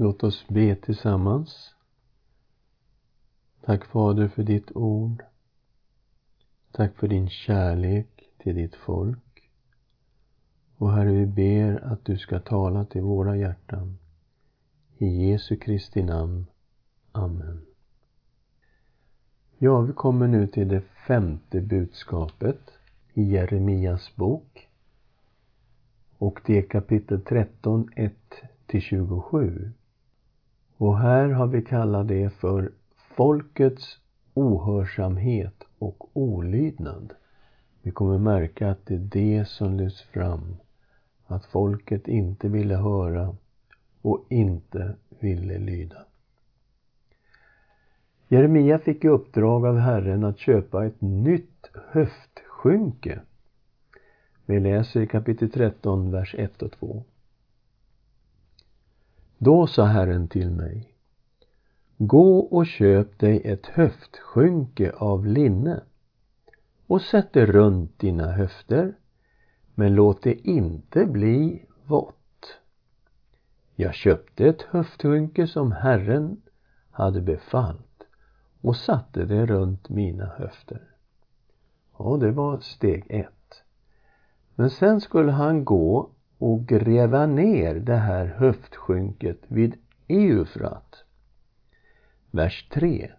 Låt oss be tillsammans. Tack Fader för ditt ord. Tack för din kärlek till ditt folk. Och Herre, vi ber att du ska tala till våra hjärtan. I Jesu Kristi namn. Amen. Ja, vi kommer nu till det femte budskapet i Jeremias bok. Och det är kapitel 13, 1-27. Och här har vi kallat det för folkets ohörsamhet och olydnad. Vi kommer märka att det är det som lyfts fram. Att folket inte ville höra och inte ville lyda. Jeremia fick i uppdrag av Herren att köpa ett nytt höftskynke. Vi läser i kapitel 13, vers 1 och 2. Då sa Herren till mig Gå och köp dig ett höftskynke av linne och sätt det runt dina höfter men låt det inte bli vått. Jag köpte ett höftskynke som Herren hade befallt och satte det runt mina höfter. Och det var steg ett. Men sen skulle han gå och gräva ner det här höftskynket vid Eufrat. Vers 3.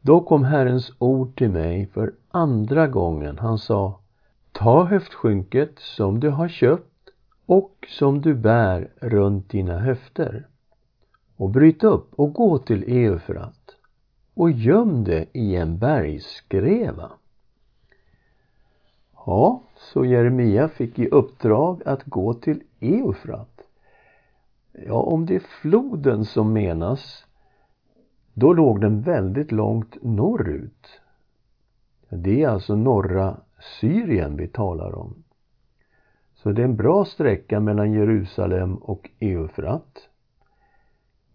Då kom Herrens ord till mig för andra gången. Han sa Ta höftskynket som du har köpt och som du bär runt dina höfter och bryt upp och gå till Eufrat och göm det i en bergskreva. Ja, så Jeremia fick i uppdrag att gå till Eufrat. Ja, om det är floden som menas, då låg den väldigt långt norrut. Det är alltså norra Syrien vi talar om. Så det är en bra sträcka mellan Jerusalem och Eufrat.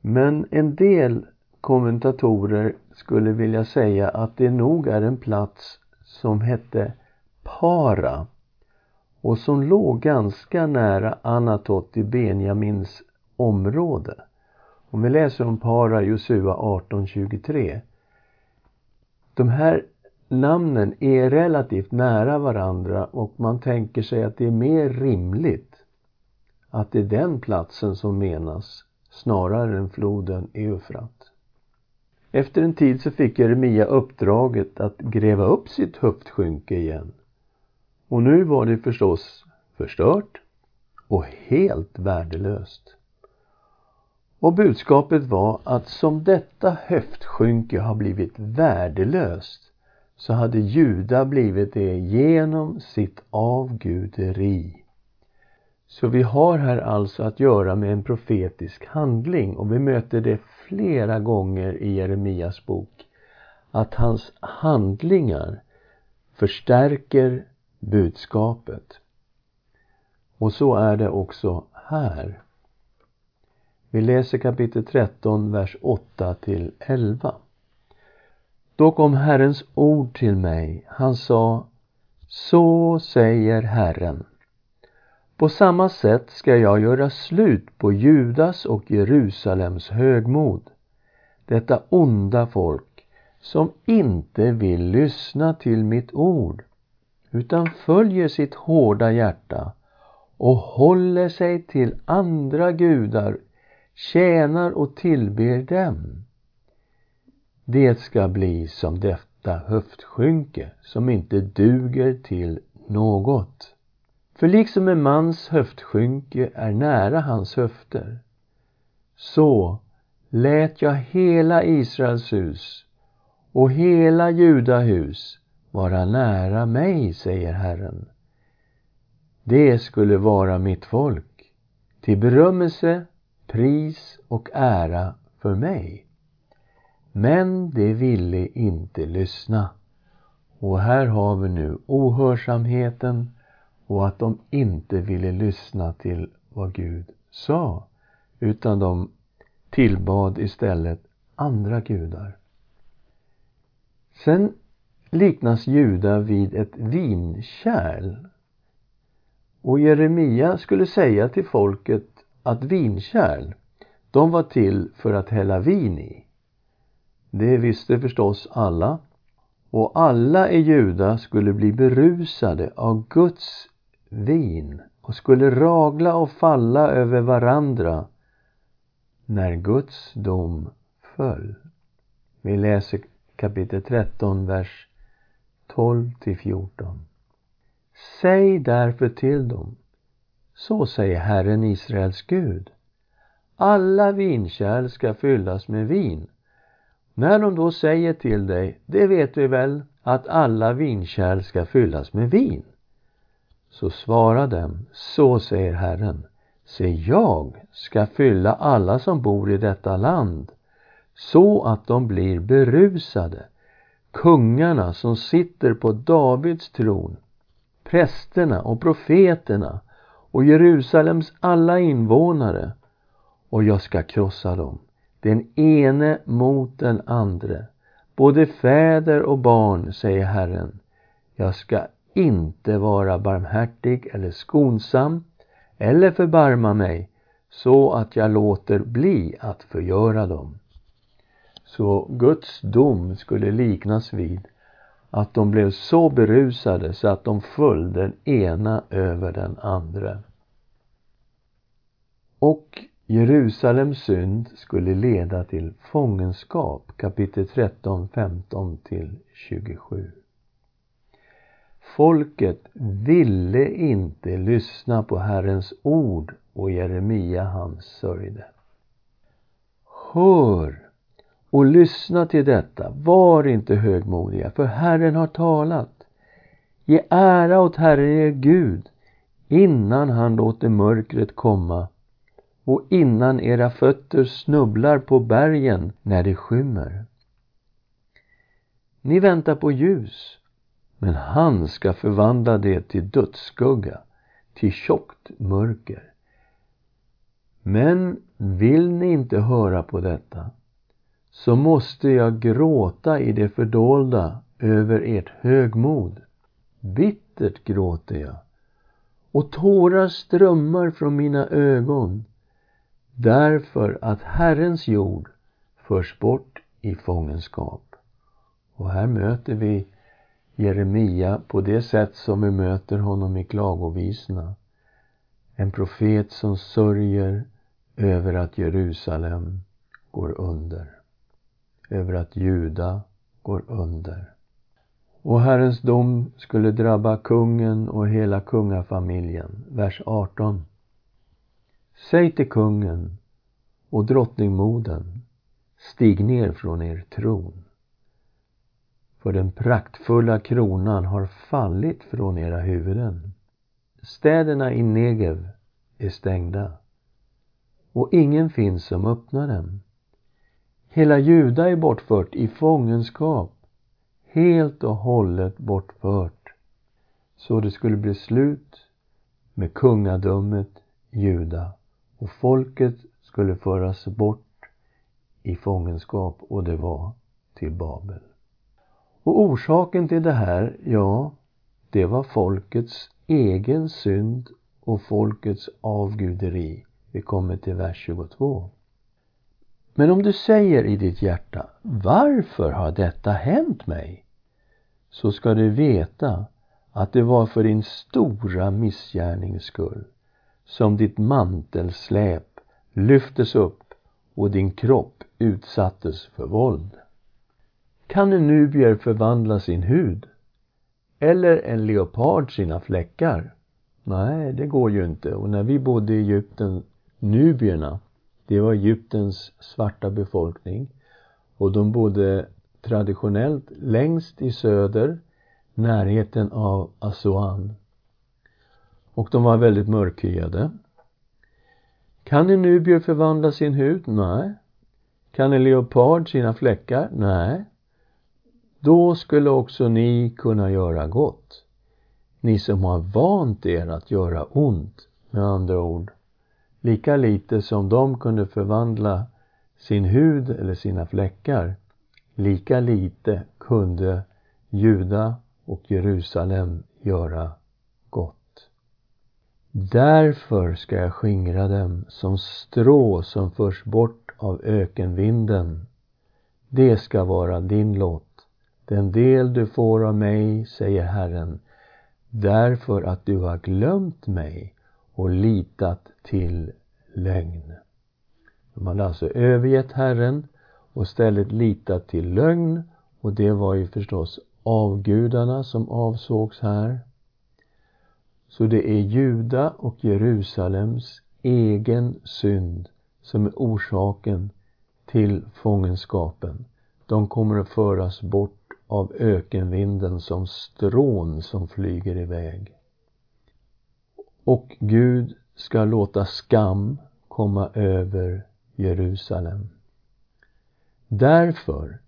Men en del kommentatorer skulle vilja säga att det nog är en plats som hette Para och som låg ganska nära Anatot i Benjamins område. Om vi läser om Para Josua 18.23. De här namnen är relativt nära varandra och man tänker sig att det är mer rimligt att det är den platsen som menas snarare än floden Eufrat. Efter en tid så fick Jeremia uppdraget att gräva upp sitt höftskynke igen. Och nu var det förstås förstört och helt värdelöst. Och budskapet var att som detta höftskynke har blivit värdelöst så hade Juda blivit det genom sitt avguderi. Så vi har här alltså att göra med en profetisk handling och vi möter det flera gånger i Jeremias bok att hans handlingar förstärker budskapet. Och så är det också här. Vi läser kapitel 13, vers 8 till 11. Då kom Herrens ord till mig. Han sa Så säger Herren. På samma sätt ska jag göra slut på Judas och Jerusalems högmod. Detta onda folk som inte vill lyssna till mitt ord utan följer sitt hårda hjärta och håller sig till andra gudar, tjänar och tillber dem. Det ska bli som detta höftskynke som inte duger till något. För liksom en mans höftskynke är nära hans höfter, så lät jag hela Israels hus och hela Judahus vara nära mig, säger Herren. Det skulle vara mitt folk, till berömmelse, pris och ära för mig. Men de ville inte lyssna. Och här har vi nu ohörsamheten och att de inte ville lyssna till vad Gud sa, utan de tillbad istället andra gudar. Sen liknas Juda vid ett vinkärl. Och Jeremia skulle säga till folket att vinkärl, de var till för att hälla vin i. Det visste förstås alla. Och alla i Juda skulle bli berusade av Guds vin och skulle ragla och falla över varandra när Guds dom föll. Vi läser kapitel 13, vers 12 till 14. Säg därför till dem, så säger Herren Israels Gud. Alla vinkärl ska fyllas med vin. När de då säger till dig, det vet vi väl, att alla vinkärl ska fyllas med vin. Så svara dem, så säger Herren, se jag ska fylla alla som bor i detta land, så att de blir berusade, kungarna som sitter på Davids tron, prästerna och profeterna och Jerusalems alla invånare, och jag ska krossa dem, den ene mot den andre, både fäder och barn, säger Herren. Jag ska inte vara barmhärtig eller skonsam eller förbarma mig så att jag låter bli att förgöra dem. Så Guds dom skulle liknas vid att de blev så berusade så att de föll den ena över den andra. Och Jerusalems synd skulle leda till fångenskap, kapitel 13, 15 till 27. Folket ville inte lyssna på Herrens ord och Jeremia han sörjde. Hör och lyssna till detta, var inte högmodiga, för Herren har talat. Ge ära åt Herren er Gud innan han låter mörkret komma och innan era fötter snubblar på bergen när det skymmer. Ni väntar på ljus, men han ska förvandla det till dödsskugga, till tjockt mörker. Men vill ni inte höra på detta, så måste jag gråta i det fördolda över ert högmod. Bittert gråter jag, och tårar strömmar från mina ögon därför att Herrens jord förs bort i fångenskap. Och här möter vi Jeremia på det sätt som vi möter honom i klagovisorna. En profet som sörjer över att Jerusalem går under. Över att Juda går under. Och Herrens dom skulle drabba kungen och hela kungafamiljen. Vers 18. Säg till kungen och drottningmodern, stig ner från er tron. För den praktfulla kronan har fallit från era huvuden. Städerna i Negev är stängda och ingen finns som öppnar dem. Hela Juda är bortfört i fångenskap, helt och hållet bortfört. Så det skulle bli slut med kungadömet Juda och folket skulle föras bort i fångenskap och det var till Babel. Och orsaken till det här, ja, det var folkets egen synd och folkets avguderi. Vi kommer till vers 22. Men om du säger i ditt hjärta, varför har detta hänt mig? Så ska du veta att det var för din stora missgärnings skull som ditt mantelsläp lyftes upp och din kropp utsattes för våld. Kan en nubier förvandla sin hud? Eller en leopard sina fläckar? Nej, det går ju inte. Och när vi bodde i Egypten, nubierna, det var Egyptens svarta befolkning. Och de bodde traditionellt längst i söder, närheten av asuan Och de var väldigt mörkhyade. Kan en nubier förvandla sin hud? Nej. Kan en leopard sina fläckar? Nej. Då skulle också ni kunna göra gott. Ni som har vant er att göra ont, med andra ord. Lika lite som de kunde förvandla sin hud eller sina fläckar, lika lite kunde Juda och Jerusalem göra gott. Därför ska jag skingra dem som strå som förs bort av ökenvinden. Det ska vara din lott, den del du får av mig, säger Herren, därför att du har glömt mig och litat till lögn. De hade alltså övergett Herren och istället litat till lögn och det var ju förstås avgudarna som avsågs här. Så det är Juda och Jerusalems egen synd som är orsaken till fångenskapen. De kommer att föras bort av ökenvinden som strån som flyger iväg. Och Gud ska låta skam komma över Jerusalem. Därför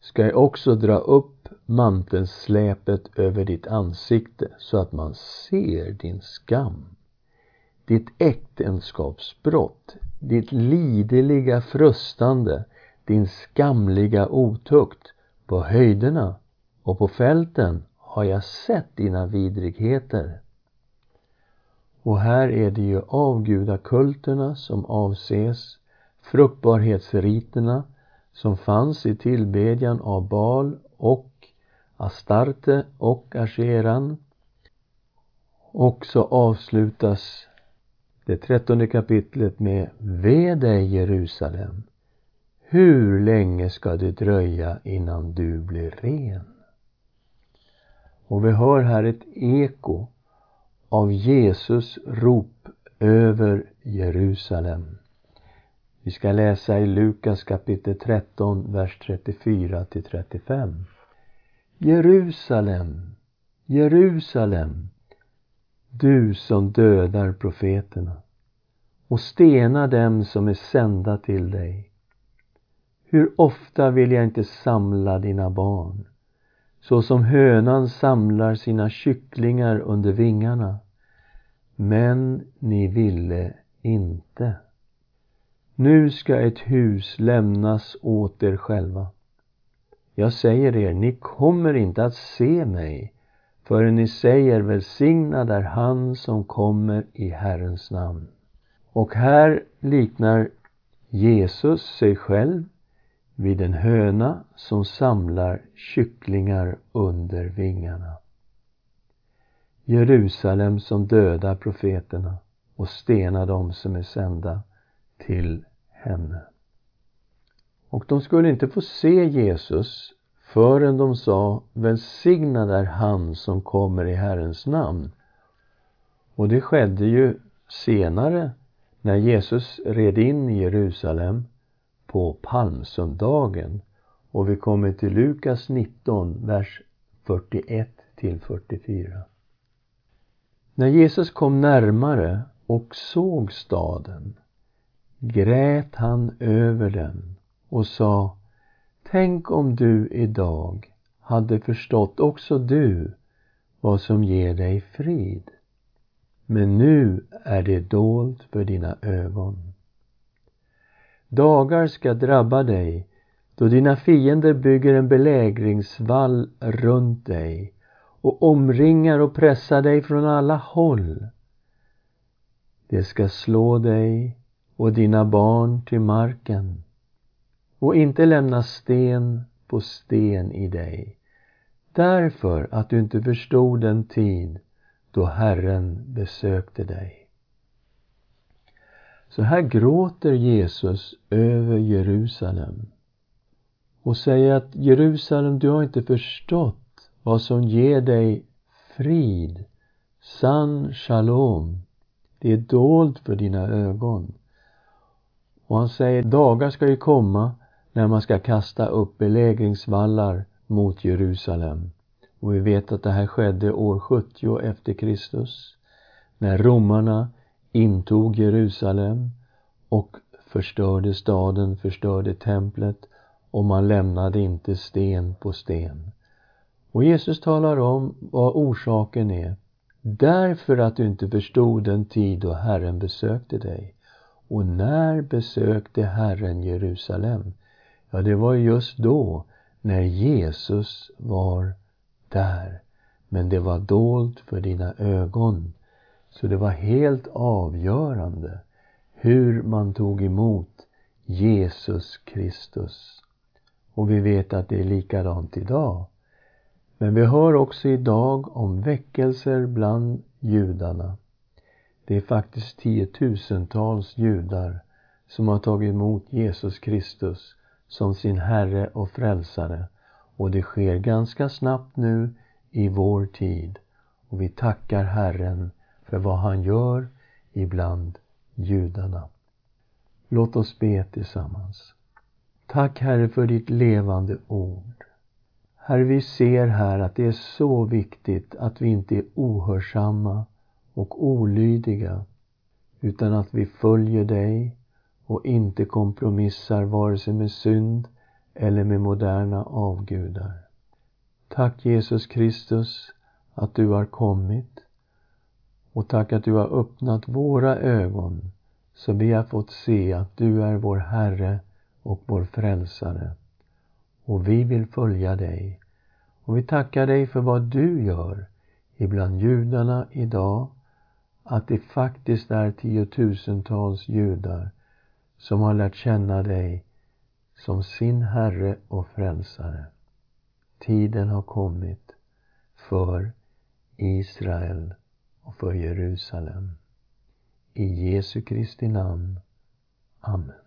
ska jag också dra upp mantelsläpet över ditt ansikte så att man ser din skam. Ditt äktenskapsbrott, ditt lideliga frustande, din skamliga otukt. På höjderna och på fälten har jag sett dina vidrigheter. Och här är det ju avgudakulterna som avses, fruktbarhetsriterna som fanns i tillbedjan av Baal och Astarte och Asheran. Och så avslutas det trettonde kapitlet med Ve dig Jerusalem! Hur länge ska det dröja innan du blir ren? Och vi hör här ett eko av Jesus rop över Jerusalem. Vi ska läsa i Lukas kapitel 13, vers 34 till 35. Jerusalem, Jerusalem, du som dödar profeterna och stenar dem som är sända till dig. Hur ofta vill jag inte samla dina barn så som hönan samlar sina kycklingar under vingarna. Men ni ville inte. Nu ska ett hus lämnas åt er själva. Jag säger er, ni kommer inte att se mig förrän ni säger välsignad är han som kommer i Herrens namn. Och här liknar Jesus sig själv vid en höna som samlar kycklingar under vingarna. Jerusalem som dödar profeterna och stenar dem som är sända till henne. Och de skulle inte få se Jesus förrän de sa Välsignad är han som kommer i Herrens namn. Och det skedde ju senare när Jesus red in i Jerusalem på palmsöndagen och vi kommer till Lukas 19, vers 41 till 44. När Jesus kom närmare och såg staden grät han över den och sa Tänk om du idag hade förstått också du vad som ger dig frid. Men nu är det dolt för dina ögon. Dagar ska drabba dig då dina fiender bygger en belägringsvall runt dig och omringar och pressar dig från alla håll. Det ska slå dig och dina barn till marken och inte lämna sten på sten i dig därför att du inte förstod den tid då Herren besökte dig. Så här gråter Jesus över Jerusalem och säger att Jerusalem, du har inte förstått vad som ger dig frid, sann shalom. Det är dolt för dina ögon. Och han säger, dagar ska ju komma när man ska kasta upp belägringsvallar mot Jerusalem. Och vi vet att det här skedde år 70 efter Kristus. När romarna intog Jerusalem och förstörde staden, förstörde templet och man lämnade inte sten på sten. Och Jesus talar om vad orsaken är. Därför att du inte förstod den tid då Herren besökte dig. Och när besökte Herren Jerusalem? Ja, det var just då, när Jesus var där. Men det var dolt för dina ögon. Så det var helt avgörande hur man tog emot Jesus Kristus. Och vi vet att det är likadant idag. Men vi hör också idag om väckelser bland judarna. Det är faktiskt tiotusentals judar som har tagit emot Jesus Kristus som sin Herre och Frälsare. Och det sker ganska snabbt nu i vår tid. Och vi tackar Herren för vad han gör ibland judarna. Låt oss be tillsammans. Tack Herre för ditt levande ord. Herre, vi ser här att det är så viktigt att vi inte är ohörsamma och olydiga utan att vi följer dig och inte kompromissar vare sig med synd eller med moderna avgudar. Tack Jesus Kristus att du har kommit och tack att du har öppnat våra ögon så vi har fått se att du är vår Herre och vår Frälsare. Och vi vill följa dig. Och vi tackar dig för vad du gör ibland judarna idag. Att det faktiskt är tiotusentals judar som har lärt känna dig som sin Herre och Frälsare. Tiden har kommit för Israel och för Jerusalem. I Jesu Kristi namn. Amen.